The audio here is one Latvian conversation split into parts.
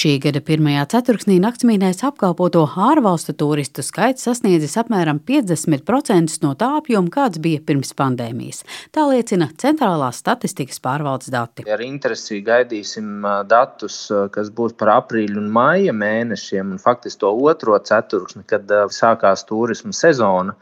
Šī gada pirmajā ceturksnī naktsmīnēs apkalpoto ārvalstu turistu skaits sasniedzis apmēram 50% no tā apjoma, kāds bija pirms pandēmijas. Tā liecina Centrālās statistikas pārvaldes dati. Ar interesi gaidīsim datus, kas būs par aprīļu un maija mēnešiem, un faktiski to otro ceturksni, kad sākās turisma sezona.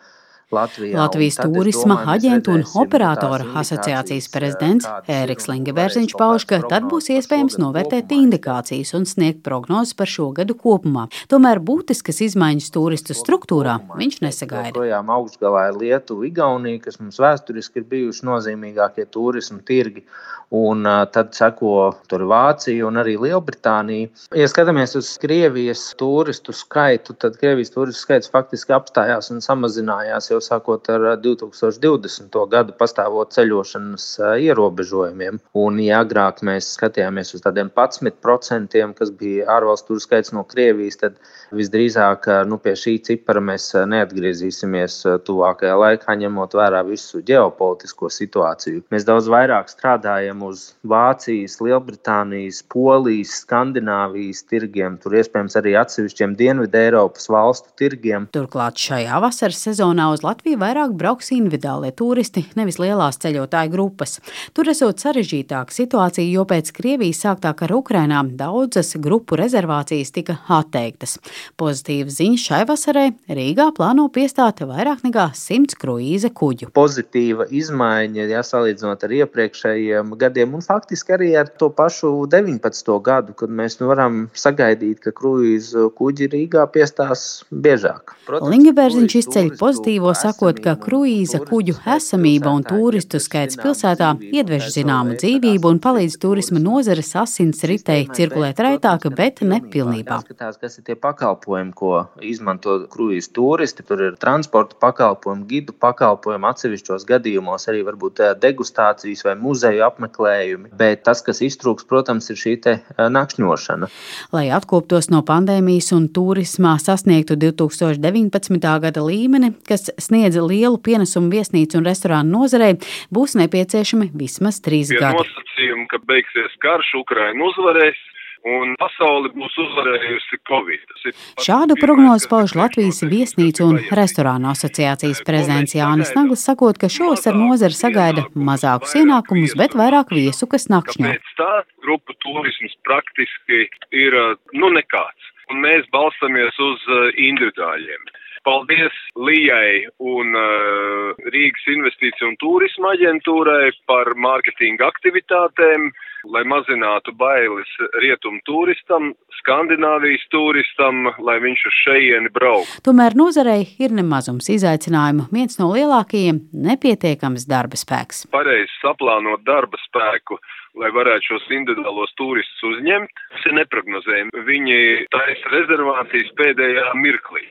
Latvijā. Latvijas turisma aģentu un operātora asociācijas prezidents Ēriks Lingevērziņš pauž, ka tad būs iespējams novērtēt indikācijas un sniegt prognozes par šo gadu kopumā. Tomēr būtiskas izmaiņas turistu struktūrā viņš nesagaida. Projām augstgalā ir Lietuva, Igaunija, kas mums vēsturiski ir bijuši nozīmīgākie turismu tirgi un tad seko tur Vācija un arī Lielbritānija. Ja skatāmies uz Krievijas turistu skaitu, tad Krievijas turistu skaits faktiski apstājās un samazinājās jau sākot ar 2020. gadu pastāvot ceļošanas ierobežojumiem. Un, ja agrāk mēs skatījāmies uz tādiem 11%, kas bija ārvalstu turistu skaits no Krievijas, tad visdrīzāk nu, pie šī cipara mēs neatgriezīsimies tuvākajā laikā, ņemot vērā visu ģeopolitisko situāciju. Mēs daudz vairāk strādājam uz Vācijas, Lielbritānijas, Polijas, Skandināvijas tirgiem, tur iespējams arī atsevišķiem Dienvidu Eiropas valstu tirgiem. Turklāt šajā vasaras sezonā uz Latviju vairāk brauks individuālie turisti, nevis lielās ceļotāju grupas. Tur esot sarežģītāka situācija, jo pēc Krievijas sāktā kara Ukrainā daudzas grupu rezervācijas tika atteiktas. Pozitīva ziņa šai vasarai Rīgā plāno piestāt vairāk nekā 100 kruīza kuģu. Pozitīva izmaiņa, ja salīdzinot ar iepriekšējiem gadiem un faktiski arī ar to pašu 19. gadu, kad mēs nu varam sagaidīt, ka kruīzu kuģi Rīgā piestās biežāk. Lingebērziņš izceļ pozitīvo, sakot, ka kruīza kuģu esamība un turistu skaits pilsētā iedvež zināmu dzīvību un palīdz turisma nozares asins ritei cirkulēt raitāk, bet nepilnībā. Kas ir tie pakalpojumi, ko izmanto kruīzu turisti. Tur ir transporta pakalpojumi, gidu pakalpojumi, atsevišķos gadījumos arī varbūt degustācijas vai muzeju apmeklējumi apmeklējumi. Bet tas, kas iztrūks, protams, ir šī nakšņošana. Lai atkoptos no pandēmijas un turismā sasniegtu 2019. gada līmeni, kas sniedz lielu pienesumu viesnīcu un restorānu nozarei, būs nepieciešami vismaz trīs gadi. Nosacījumi, ka beigsies karš, Ukraina uzvarēs, un pasauli būs uzvarējusi Covid. Šādu prognozi pauž Latvijas viesnīcu un restorānu asociācijas prezidents Jānis Naglis, sakot, ka šovasar nozara sagaida mazākus ienākumus, bet vairāk viesu, kas nakšņo. Tā grupu turisms praktiski ir nu nekāds, un mēs balstamies uz individuāļiem. Paldies Lijai un uh, Rīgas investīciju un turisma aģentūrai par mārketinga aktivitātēm, lai mazinātu bailes rietumu turistam, Skandināvijas turistam, lai viņš uz šejieni brauktu. Tomēr nozarei ir nemazums izaicinājumu. Viens no lielākajiem - nepietiekams darba spēks. Pareizi saplānot darba spēku lai varētu šos individuālos turistus uzņemt, tas ir neprognozējami. Viņi taisa rezervācijas pēdējā mirklī.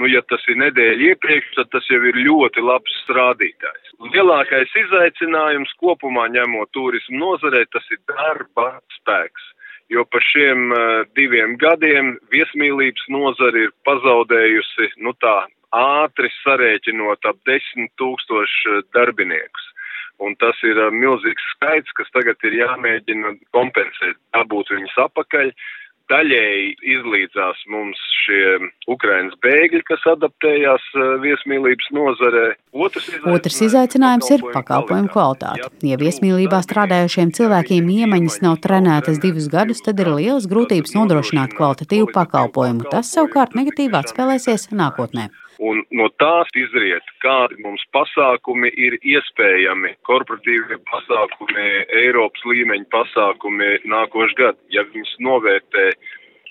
Nu, ja tas ir nedēļa iepriekš, tad tas jau ir ļoti labs rādītājs. Lielākais izaicinājums kopumā ņemot turismu nozarē, tas ir darba spēks. Jo par šiem uh, diviem gadiem viesmīlības nozara ir pazaudējusi, nu tā, ātri sarēķinot ap desmit tūkstošu darbiniekus. Un tas ir uh, milzīgs skaits, kas tagad ir jāmēģina kompensēt, dabūt viņus apakaļ, daļēji izlīdzās mums šie Ukrainas bēgļi, kas adaptējās eh, viesmīlības nozarē. Otrs izaicinājums, Otrs izaicinājums ir pakalpojumu kvalitāte. Ja viesmīlībā strādājošiem cilvēkiem iemaņas nav trenētas divus gadus, tad ir lielas grūtības nodrošināt kvalitatīvu pakalpojumu. Tas savukārt negatīvi atspēlēsies nākotnē. Un no tās izriet, kādi mums pasākumi ir iespējami, korporatīvie pasākumi, Eiropas līmeņa pasākumi nākošu gadu. Ja viņus novērtē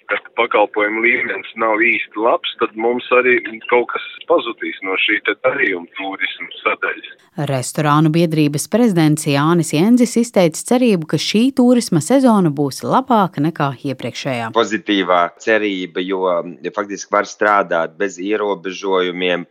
ka pakalpojumu līmenis nav īsti labs, tad mums arī kaut kas pazudīs no šī darījuma turismu sadaļas. Restorānu biedrības prezidents Jānis Jenzis izteica cerību, ka šī turisma sezona būs labāka nekā iepriekšējā. Pozitīvā cerība, jo faktiski var strādāt bez ierobežojumiem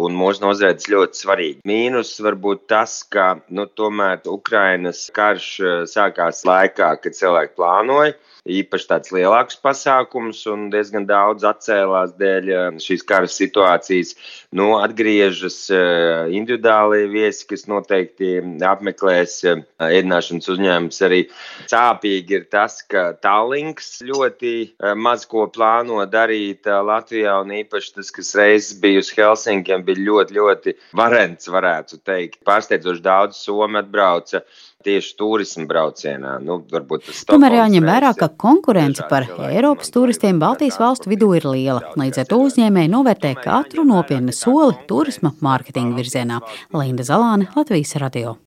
un mūsu nozarē tas ļoti svarīgi. Mīnus varbūt tas, ka nu, tomēr Ukrainas karš eh, sākās laikā, kad cilvēki plānoja īpaši tāds lielāks pasākums, un diezgan daudz atcēlās dēļ eh, šīs kara situācijas. Nu, atgriežas eh, individuāli viesi, kas noteikti apmeklēs ēdināšanas uzņēmums. Arī sāpīgi ir tas, ka Tallinks ļoti maz ko plāno darīt Latvijā, un īpaši tas, kas reizes bija uz Helsinkiem, bija ļoti, ļoti varens, varētu teikt. Pārsteidzoši daudz Somi atbrauca tieši turismu braucienā. Nu, Tomēr jāņem vērā, ka konkurence par Eiropas turistiem Baltijas valstu vidū ir liela. Līdz ar to uzņēmēji novērtē katru nopietnu soli turisma mārketinga virzienā. Linda Zalāne, Latvijas radio.